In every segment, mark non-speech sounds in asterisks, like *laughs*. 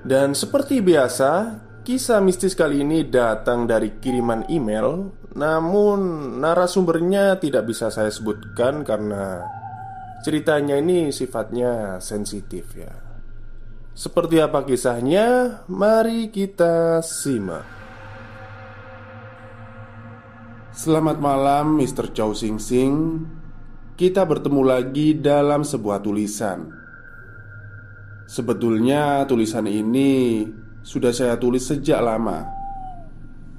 dan seperti biasa, kisah mistis kali ini datang dari kiriman email, namun narasumbernya tidak bisa saya sebutkan karena ceritanya ini sifatnya sensitif ya. Seperti apa kisahnya? Mari kita simak. Selamat malam, Mr. Chow Sing Sing. Kita bertemu lagi dalam sebuah tulisan Sebetulnya tulisan ini sudah saya tulis sejak lama.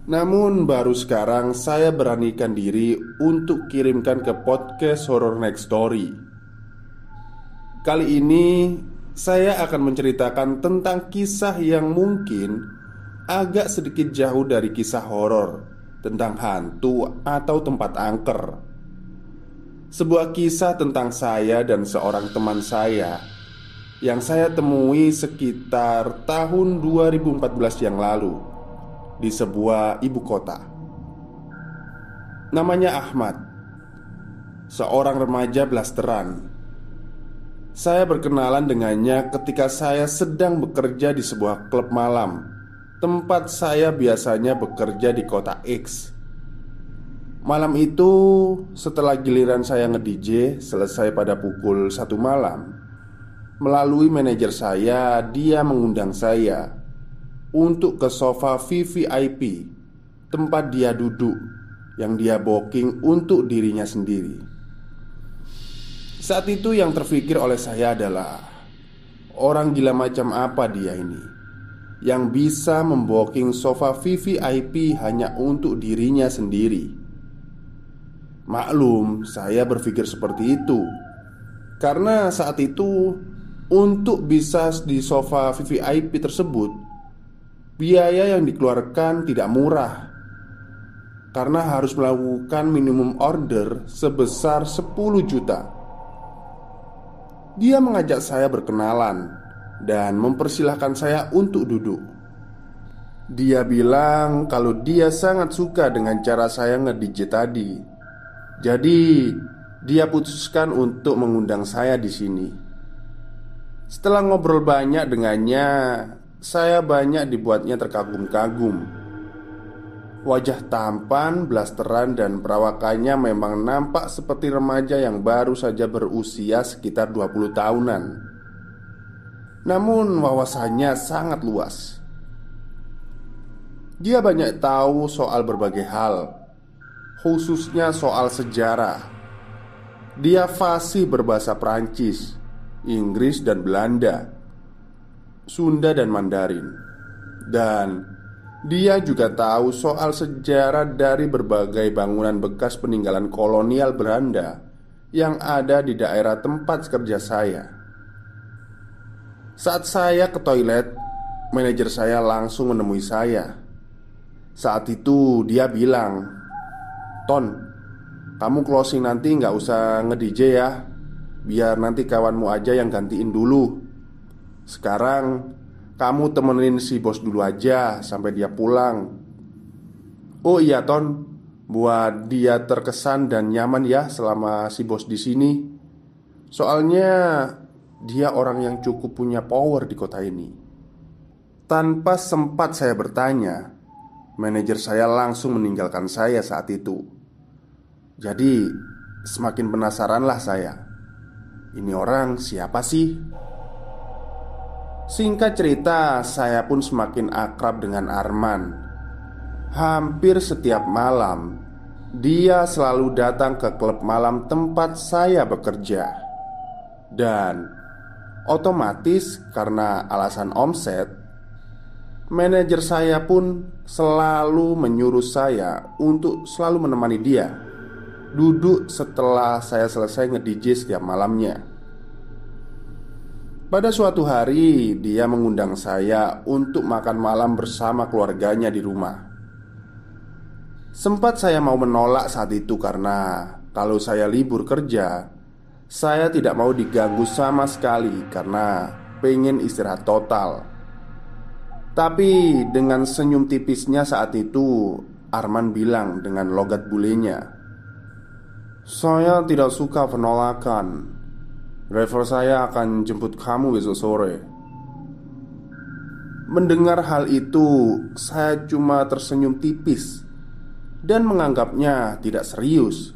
Namun baru sekarang saya beranikan diri untuk kirimkan ke podcast Horror Next Story. Kali ini saya akan menceritakan tentang kisah yang mungkin agak sedikit jauh dari kisah horor tentang hantu atau tempat angker. Sebuah kisah tentang saya dan seorang teman saya yang saya temui sekitar tahun 2014 yang lalu di sebuah ibu kota. Namanya Ahmad, seorang remaja blasteran. Saya berkenalan dengannya ketika saya sedang bekerja di sebuah klub malam, tempat saya biasanya bekerja di kota X. Malam itu, setelah giliran saya nge-DJ selesai pada pukul satu malam, Melalui manajer saya, dia mengundang saya untuk ke sofa VVIP tempat dia duduk yang dia booking untuk dirinya sendiri. Saat itu yang terfikir oleh saya adalah Orang gila macam apa dia ini? Yang bisa memboking sofa VVIP hanya untuk dirinya sendiri. Maklum, saya berpikir seperti itu. Karena saat itu untuk bisa di sofa VVIP tersebut Biaya yang dikeluarkan tidak murah. Karena harus melakukan minimum order sebesar 10 juta. Dia mengajak saya berkenalan Dan mempersilahkan saya untuk duduk. Dia bilang kalau dia sangat suka dengan cara saya nge-DJ tadi. Jadi dia putuskan untuk mengundang saya di sini. Setelah ngobrol banyak dengannya, saya banyak dibuatnya terkagum-kagum. Wajah tampan, blasteran, dan perawakannya memang nampak seperti remaja yang baru saja berusia sekitar 20 tahunan. Namun wawasannya sangat luas. Dia banyak tahu soal berbagai hal, khususnya soal sejarah. Dia fasih berbahasa Prancis Inggris dan Belanda, Sunda dan Mandarin, dan dia juga tahu soal sejarah dari berbagai bangunan bekas peninggalan kolonial Belanda yang ada di daerah tempat kerja saya. Saat saya ke toilet, manajer saya langsung menemui saya. Saat itu dia bilang, "Ton, kamu closing nanti nggak usah nge-DJ ya Biar nanti kawanmu aja yang gantiin dulu. Sekarang kamu temenin si bos dulu aja sampai dia pulang. Oh iya Ton. Buat dia terkesan dan nyaman ya selama si bos di sini. Soalnya dia orang yang cukup punya power di kota ini. Tanpa sempat saya bertanya Manajer saya langsung meninggalkan saya saat itu. Jadi semakin penasaranlah saya ini orang siapa sih? Singkat cerita, saya pun semakin akrab dengan Arman. Hampir setiap malam, dia selalu datang ke klub malam tempat saya bekerja, dan otomatis karena alasan omset, manajer saya pun selalu menyuruh saya untuk selalu menemani dia duduk setelah saya selesai nge-DJ setiap malamnya. Pada suatu hari, dia mengundang saya untuk makan malam bersama keluarganya di rumah. Sempat saya mau menolak saat itu karena kalau saya libur kerja, saya tidak mau diganggu sama sekali karena pengen istirahat total. Tapi dengan senyum tipisnya saat itu, Arman bilang dengan logat bulenya, "Saya tidak suka penolakan. Driver saya akan jemput kamu besok sore. Mendengar hal itu Saya cuma tersenyum tipis Dan menganggapnya tidak serius.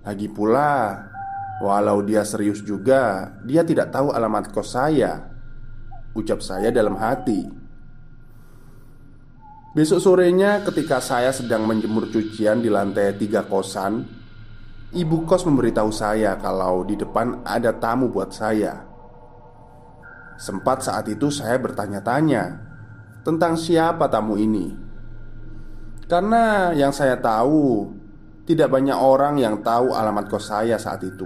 Lagi pula Walau dia serius juga Dia tidak tahu alamat kos saya Ucap saya dalam hati. Besok sorenya ketika saya sedang menjemur cucian di lantai tiga kosan Ibu kos memberitahu saya kalau di depan ada tamu buat saya. Sempat saat itu saya bertanya-tanya tentang siapa tamu ini. Karena yang saya tahu tidak banyak orang yang tahu alamat kos saya saat itu.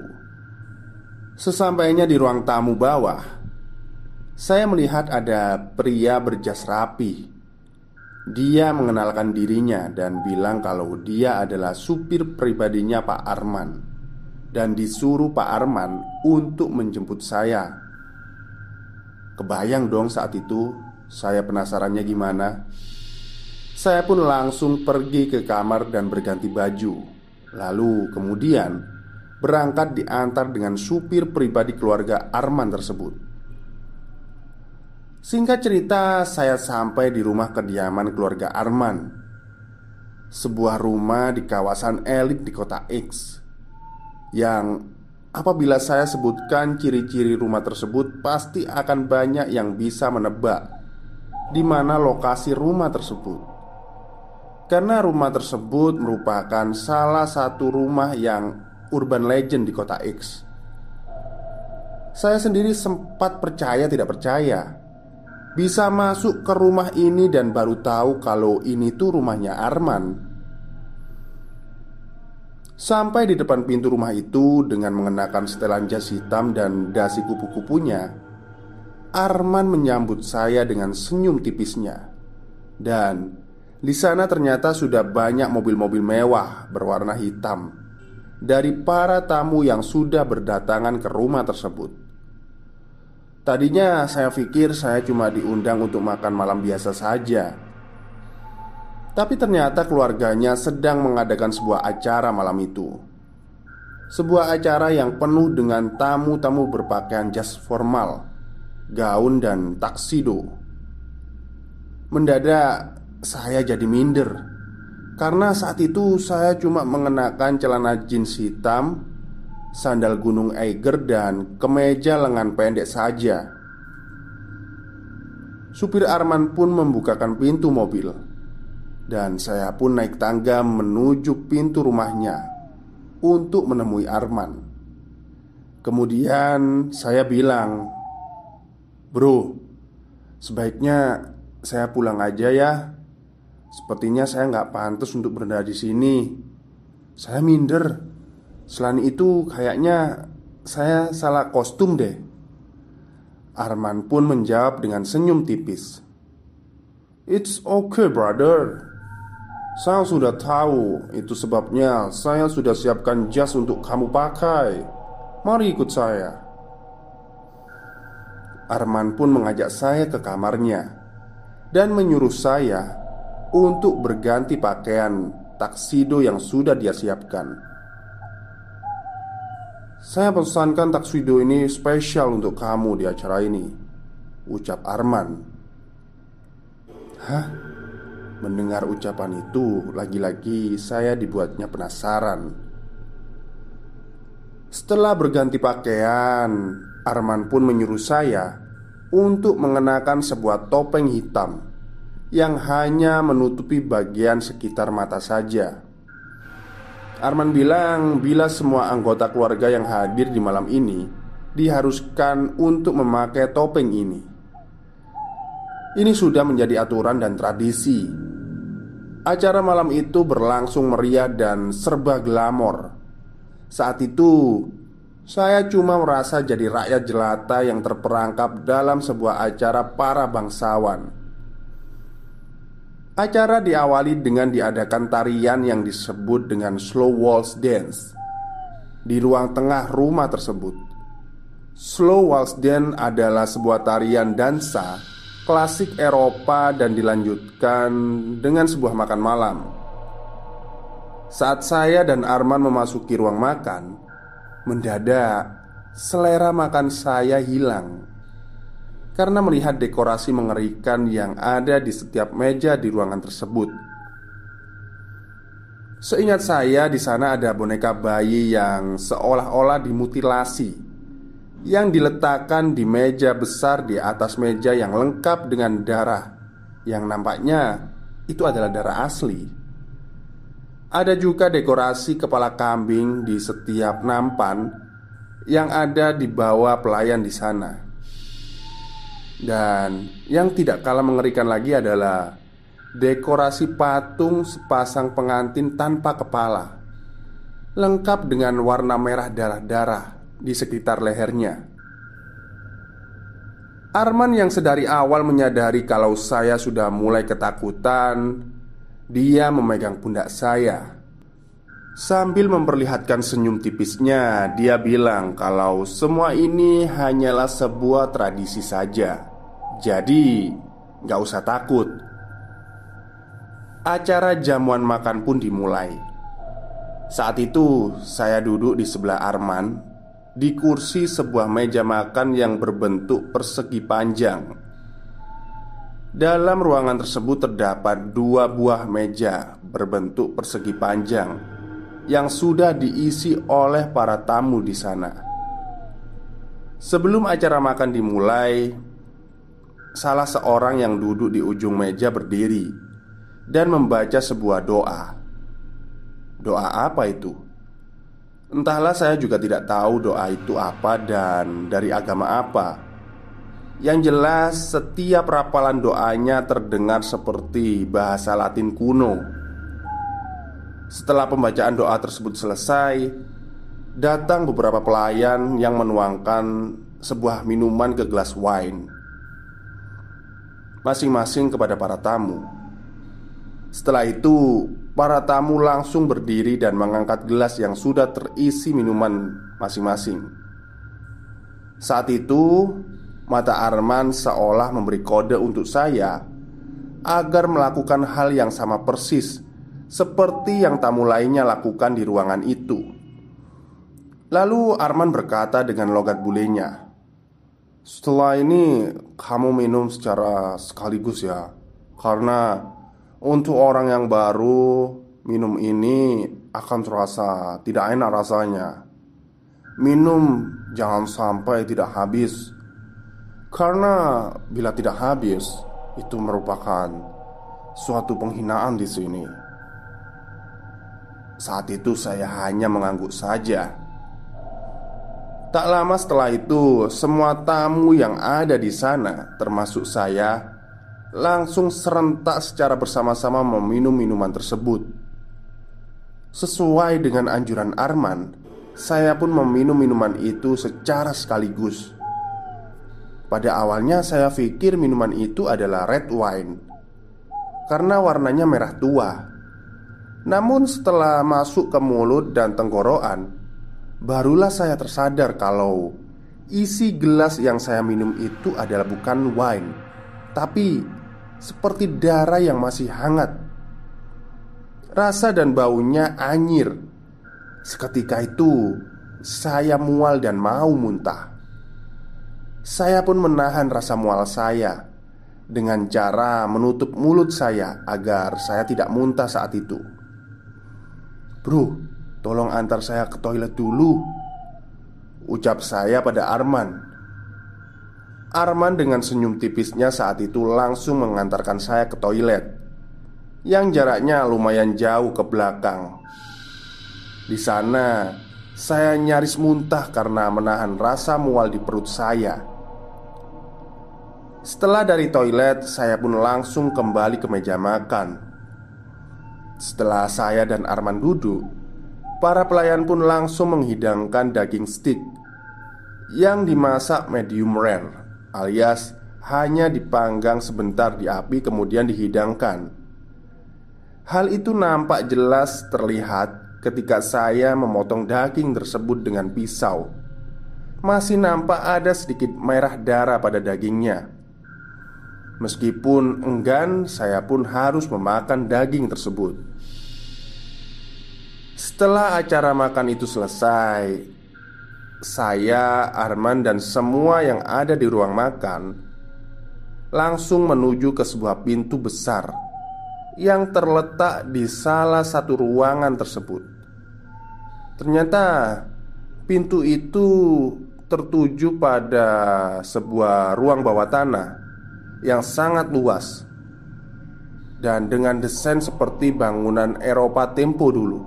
Sesampainya di ruang tamu bawah, saya melihat ada pria berjas rapi dia mengenalkan dirinya dan bilang kalau dia adalah supir pribadinya Pak Arman Dan disuruh Pak Arman untuk menjemput saya. Kebayang dong saat itu Saya penasarannya gimana? Saya pun langsung pergi ke kamar dan berganti baju. Lalu kemudian Berangkat diantar dengan supir pribadi keluarga Arman tersebut Singkat cerita, saya sampai di rumah kediaman keluarga Arman. Sebuah rumah di kawasan elit di kota X Yang apabila saya sebutkan ciri-ciri rumah tersebut Pasti akan banyak yang bisa menebak di mana lokasi rumah tersebut. Karena rumah tersebut merupakan salah satu rumah yang urban legend di kota X. Saya sendiri sempat percaya tidak percaya bisa masuk ke rumah ini dan baru tahu kalau ini tuh rumahnya Arman. Sampai di depan pintu rumah itu dengan mengenakan setelan jas hitam dan dasi kupu-kupunya, Arman menyambut saya dengan senyum tipisnya. Dan di sana ternyata sudah banyak mobil-mobil mewah berwarna hitam dari para tamu yang sudah berdatangan ke rumah tersebut. Tadinya saya pikir saya cuma diundang untuk makan malam biasa saja. Tapi ternyata keluarganya sedang mengadakan sebuah acara malam itu. Sebuah acara yang penuh dengan tamu-tamu berpakaian jas formal Gaun dan taksido. Mendadak saya jadi minder Karena saat itu saya cuma mengenakan celana jeans hitam sandal gunung Eiger dan kemeja lengan pendek saja. Supir Arman pun membukakan pintu mobil. Dan saya pun naik tangga menuju pintu rumahnya Untuk menemui Arman. Kemudian saya bilang Bro, sebaiknya saya pulang aja ya. Sepertinya saya nggak pantas untuk berada di sini. Saya minder Selain itu kayaknya saya salah kostum deh. Arman pun menjawab dengan senyum tipis. It's okay brother. Saya sudah tahu Itu sebabnya. Saya sudah siapkan jas untuk kamu pakai. Mari ikut saya. Arman pun mengajak saya ke kamarnya Dan menyuruh saya Untuk berganti pakaian taksido yang sudah dia siapkan saya pesankan taksido ini spesial untuk kamu di acara ini Ucap Arman. Hah? Mendengar ucapan itu Lagi-lagi saya dibuatnya penasaran. Setelah berganti pakaian Arman pun menyuruh saya Untuk mengenakan sebuah topeng hitam Yang hanya menutupi bagian sekitar mata saja Arman bilang bila semua anggota keluarga yang hadir di malam ini diharuskan untuk memakai topeng ini. Ini sudah menjadi aturan dan tradisi. Acara malam itu berlangsung meriah dan serba glamor. Saat itu, Saya cuma merasa jadi rakyat jelata yang terperangkap dalam sebuah acara para bangsawan. Acara diawali dengan diadakan tarian yang disebut dengan slow waltz dance di ruang tengah rumah tersebut. Slow waltz dance adalah sebuah tarian dansa klasik Eropa dan dilanjutkan dengan sebuah makan malam. Saat saya dan Arman memasuki ruang makan, Mendadak, selera makan saya hilang karena melihat dekorasi mengerikan yang ada di setiap meja di ruangan tersebut. Seingat saya, di sana ada boneka bayi yang seolah-olah dimutilasi yang diletakkan di meja besar di atas meja yang lengkap dengan darah yang nampaknya itu adalah darah asli. Ada juga dekorasi kepala kambing di setiap nampan yang ada di bawah pelayan di sana. Dan yang tidak kalah mengerikan lagi adalah dekorasi patung sepasang pengantin tanpa kepala, lengkap dengan warna merah darah-darah di sekitar lehernya. Arman yang sedari awal menyadari kalau saya sudah mulai ketakutan dia memegang pundak saya Sambil memperlihatkan senyum tipisnya Dia bilang kalau semua ini hanyalah sebuah tradisi saja. Jadi gak usah takut. Acara jamuan makan pun dimulai. Saat itu saya duduk di sebelah Arman Di kursi sebuah meja makan yang berbentuk persegi panjang. Dalam ruangan tersebut terdapat dua buah meja berbentuk persegi panjang yang sudah diisi oleh para tamu di sana. Sebelum acara makan dimulai, salah seorang yang duduk di ujung meja berdiri dan membaca sebuah doa. Doa apa itu? Entahlah, saya juga tidak tahu doa itu apa dan dari agama apa. Yang jelas, setiap rapalan doanya terdengar seperti bahasa Latin kuno. Setelah pembacaan doa tersebut selesai, datang beberapa pelayan yang menuangkan sebuah minuman ke gelas wine, masing-masing kepada para tamu. Setelah itu, para tamu langsung berdiri dan mengangkat gelas yang sudah terisi minuman masing-masing. Saat itu, Mata Arman seolah memberi kode untuk saya agar melakukan hal yang sama persis seperti yang tamu lainnya lakukan di ruangan itu. Lalu Arman berkata dengan logat bulenya, "Setelah ini kamu minum secara sekaligus ya, karena untuk orang yang baru minum ini akan terasa tidak enak rasanya. Minum jangan sampai tidak habis." Karena bila tidak habis, itu merupakan suatu penghinaan di sini. Saat itu saya hanya mengangguk saja. Tak lama setelah itu, semua tamu yang ada di sana, termasuk saya, langsung serentak secara bersama-sama meminum minuman tersebut. Sesuai dengan anjuran Arman, saya pun meminum minuman itu secara sekaligus. Pada awalnya saya pikir minuman itu adalah red wine Karena warnanya merah tua Namun setelah masuk ke mulut dan tenggorokan Barulah saya tersadar kalau Isi gelas yang saya minum itu adalah bukan wine Tapi seperti darah yang masih hangat. Rasa dan baunya anyir. Seketika itu Saya mual dan mau muntah. Saya pun menahan rasa mual saya dengan cara menutup mulut saya agar saya tidak muntah saat itu. "Bro, tolong antar saya ke toilet dulu." Ucap saya pada Arman. Arman dengan senyum tipisnya saat itu langsung mengantarkan saya ke toilet yang jaraknya lumayan jauh ke belakang. Di sana, saya nyaris muntah karena menahan rasa mual di perut saya. Setelah dari toilet, saya pun langsung kembali ke meja makan. Setelah saya dan Arman duduk, para pelayan pun langsung menghidangkan daging stick yang dimasak medium rare alias hanya dipanggang sebentar di api kemudian dihidangkan. Hal itu nampak jelas terlihat ketika saya memotong daging tersebut dengan pisau. Masih nampak ada sedikit merah darah pada dagingnya. Meskipun enggan, saya pun harus memakan daging tersebut. Setelah acara makan itu selesai, saya, Arman, dan semua yang ada di ruang makan langsung menuju ke sebuah pintu besar yang terletak di salah satu ruangan tersebut. Ternyata pintu itu tertuju pada sebuah ruang bawah tanah yang sangat luas dan dengan desain seperti bangunan Eropa tempo dulu.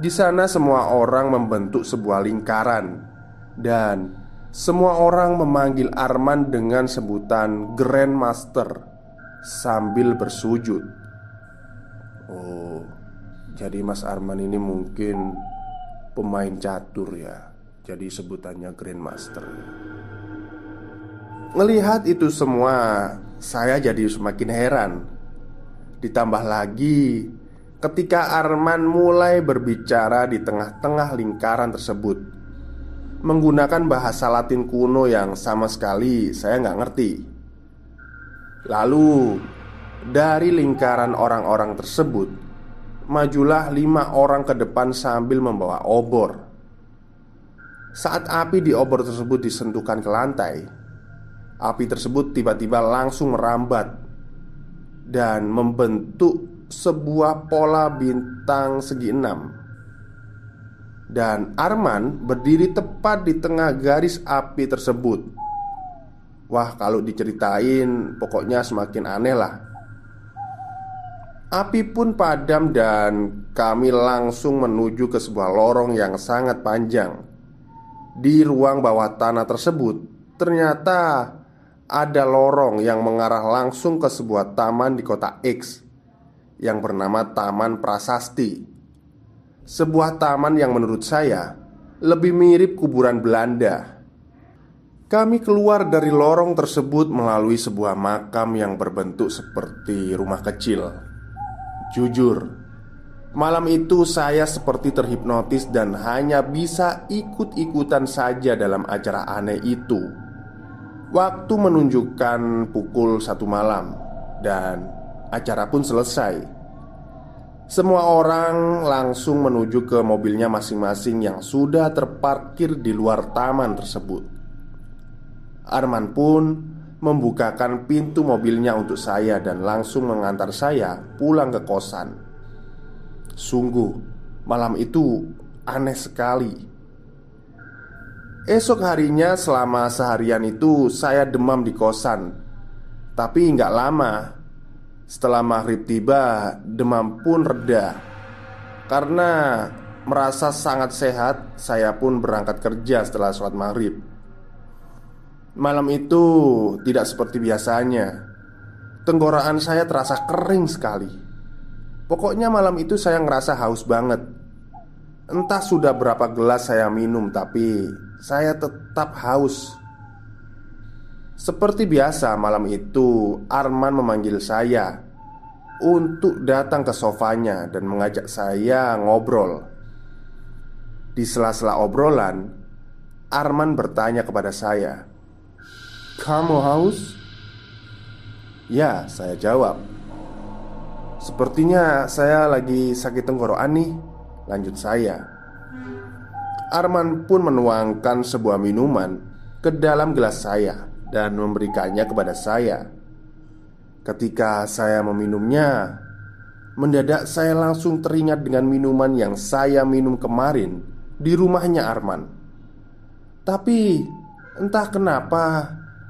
Di sana semua orang membentuk sebuah lingkaran Dan semua orang memanggil Arman dengan sebutan Grandmaster Sambil bersujud. Oh, jadi Mas Arman ini mungkin pemain catur ya. Jadi sebutannya Grandmaster Melihat itu semua, saya jadi semakin heran. Ditambah lagi ketika Arman mulai berbicara di tengah-tengah lingkaran tersebut Menggunakan bahasa latin kuno yang sama sekali saya nggak ngerti. Lalu dari lingkaran orang-orang tersebut Majulah lima orang ke depan sambil membawa obor. Saat api di obor tersebut disentuhkan ke lantai Api tersebut tiba-tiba langsung merambat Dan membentuk sebuah pola bintang segi enam. Dan Arman berdiri tepat di tengah garis api tersebut. Wah kalau diceritain pokoknya semakin aneh lah. Api pun padam dan kami langsung menuju ke sebuah lorong yang sangat panjang. Di ruang bawah tanah tersebut Ternyata ada lorong yang mengarah langsung ke sebuah taman di kota X yang bernama Taman Prasasti. Sebuah taman yang menurut saya lebih mirip kuburan Belanda. Kami keluar dari lorong tersebut melalui sebuah makam yang berbentuk seperti rumah kecil. Jujur, malam itu saya seperti terhipnotis dan hanya bisa ikut-ikutan saja dalam acara aneh itu. Waktu menunjukkan pukul satu malam dan acara pun selesai. Semua orang langsung menuju ke mobilnya masing-masing yang sudah terparkir di luar taman tersebut. Arman pun membukakan pintu mobilnya untuk saya dan langsung mengantar saya pulang ke kosan. Sungguh, malam itu aneh sekali. Esok harinya, selama seharian itu, saya demam di kosan, tapi nggak lama setelah maghrib tiba, demam pun reda. Karena merasa sangat sehat, saya pun berangkat kerja setelah sholat maghrib. Malam itu tidak seperti biasanya. Tenggorokan saya terasa kering sekali. Pokoknya malam itu saya ngerasa haus banget. Entah sudah berapa gelas saya minum, tapi saya tetap haus. Seperti biasa malam itu Arman memanggil saya Untuk datang ke sofanya dan mengajak saya ngobrol Di sela-sela obrolan Arman bertanya kepada saya Kamu haus? Ya, saya jawab Sepertinya saya lagi sakit tenggorokan nih Lanjut saya Arman pun menuangkan sebuah minuman ke dalam gelas saya dan memberikannya kepada saya. Ketika saya meminumnya, mendadak saya langsung teringat dengan minuman yang saya minum kemarin di rumahnya Arman. Tapi entah kenapa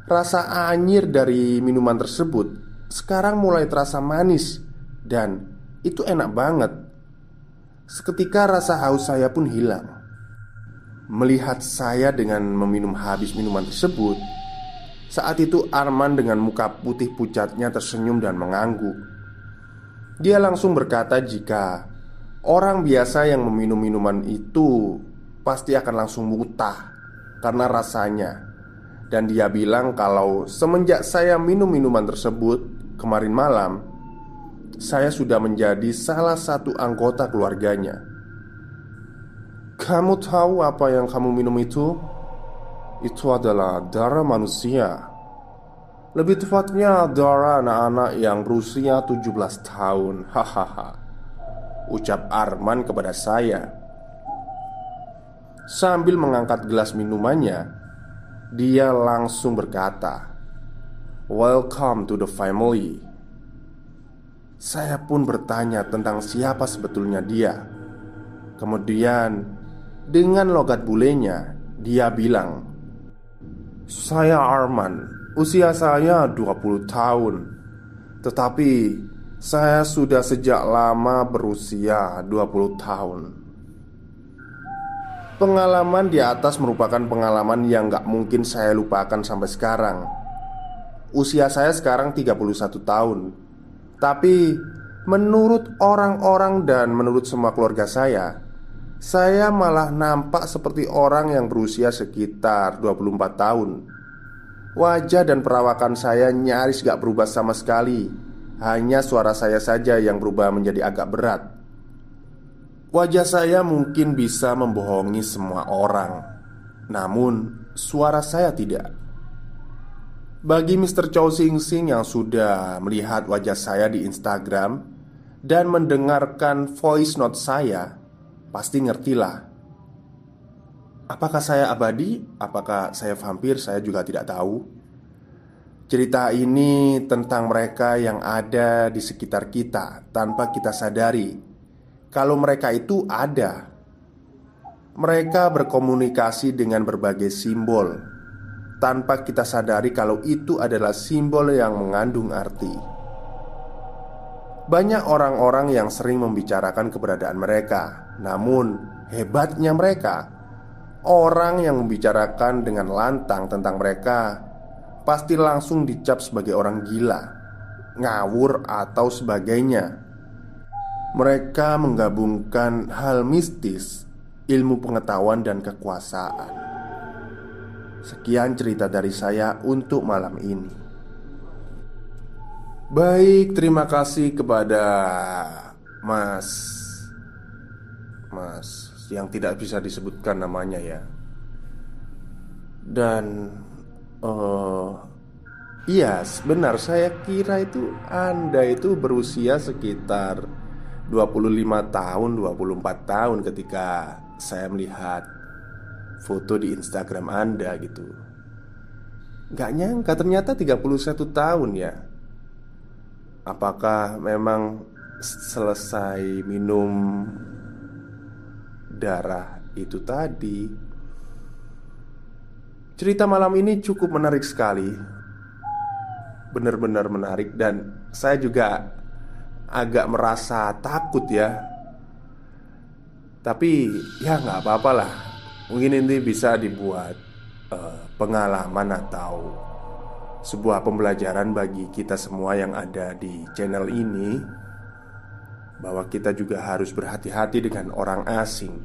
rasa anyir dari minuman tersebut sekarang mulai terasa manis dan itu enak banget. Seketika rasa haus saya pun hilang. Melihat saya dengan meminum habis minuman tersebut, saat itu Arman dengan muka putih pucatnya tersenyum dan mengangguk. Dia langsung berkata jika Orang biasa yang meminum minuman itu Pasti akan langsung mutah karena rasanya. Dan dia bilang kalau semenjak saya minum minuman tersebut kemarin malam Saya sudah menjadi salah satu anggota keluarganya Kamu tahu apa yang kamu minum itu? Itu adalah darah manusia. Lebih tepatnya darah anak-anak yang berusia 17 tahun. *laughs* Hahaha. Ucap Arman kepada saya. Sambil mengangkat gelas minumannya Dia langsung berkata Welcome to the family. Saya pun bertanya tentang siapa sebetulnya dia. Kemudian Dengan logat bulenya Dia bilang saya Arman Usia saya 20 tahun. Tetapi Saya sudah sejak lama berusia 20 tahun. Pengalaman di atas merupakan pengalaman yang gak mungkin saya lupakan sampai sekarang. Usia saya sekarang 31 tahun. Tapi Menurut orang-orang dan menurut semua keluarga saya saya malah nampak seperti orang yang berusia sekitar 24 tahun. Wajah dan perawakan saya nyaris gak berubah sama sekali. Hanya suara saya saja yang berubah menjadi agak berat. Wajah saya mungkin bisa membohongi semua orang Namun suara saya tidak. Bagi Mr. Chow Sing Sing yang sudah melihat wajah saya di Instagram Dan mendengarkan voice note saya Pasti ngertilah. Apakah saya abadi? Apakah saya vampir? Saya juga tidak tahu. Cerita ini tentang mereka yang ada di sekitar kita Tanpa kita sadari. Kalau mereka itu ada Mereka berkomunikasi dengan berbagai simbol Tanpa kita sadari kalau itu adalah simbol yang mengandung arti. Banyak orang-orang yang sering membicarakan keberadaan mereka namun, hebatnya mereka, orang yang membicarakan dengan lantang tentang mereka pasti langsung dicap sebagai orang gila, ngawur, atau sebagainya. Mereka menggabungkan hal mistis, ilmu pengetahuan, dan kekuasaan. Sekian cerita dari saya untuk malam ini. Baik, terima kasih kepada Mas Mas yang tidak bisa disebutkan namanya ya. Dan uh, Iya benar saya kira itu Anda itu berusia sekitar 25 tahun 24 tahun ketika saya melihat foto di Instagram Anda gitu. Gak nyangka ternyata 31 tahun ya. Apakah memang selesai minum darah itu tadi. Cerita malam ini cukup menarik sekali, benar-benar menarik, dan saya juga agak merasa takut ya. Tapi ya nggak apa-apa lah, mungkin ini bisa dibuat uh, pengalaman atau sebuah pembelajaran bagi kita semua yang ada di channel ini bahwa kita juga harus berhati-hati dengan orang asing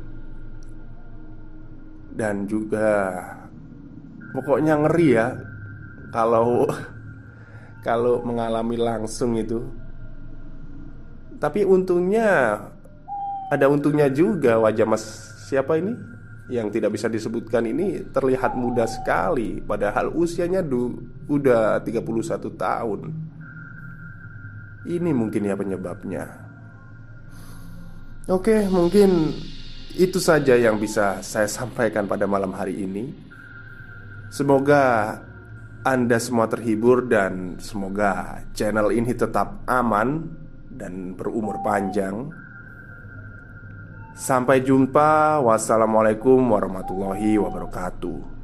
dan juga pokoknya ngeri ya kalau *laughs* kalau mengalami langsung itu. Tapi untungnya ada untungnya juga wajah Mas siapa ini yang tidak bisa disebutkan ini terlihat muda sekali padahal usianya du, udah 31 tahun. Ini mungkin ya penyebabnya. Oke, mungkin itu saja yang bisa saya sampaikan pada malam hari ini. Semoga Anda semua terhibur dan semoga channel ini tetap aman dan berumur panjang. Sampai jumpa. Wassalamualaikum warahmatullahi wabarakatuh.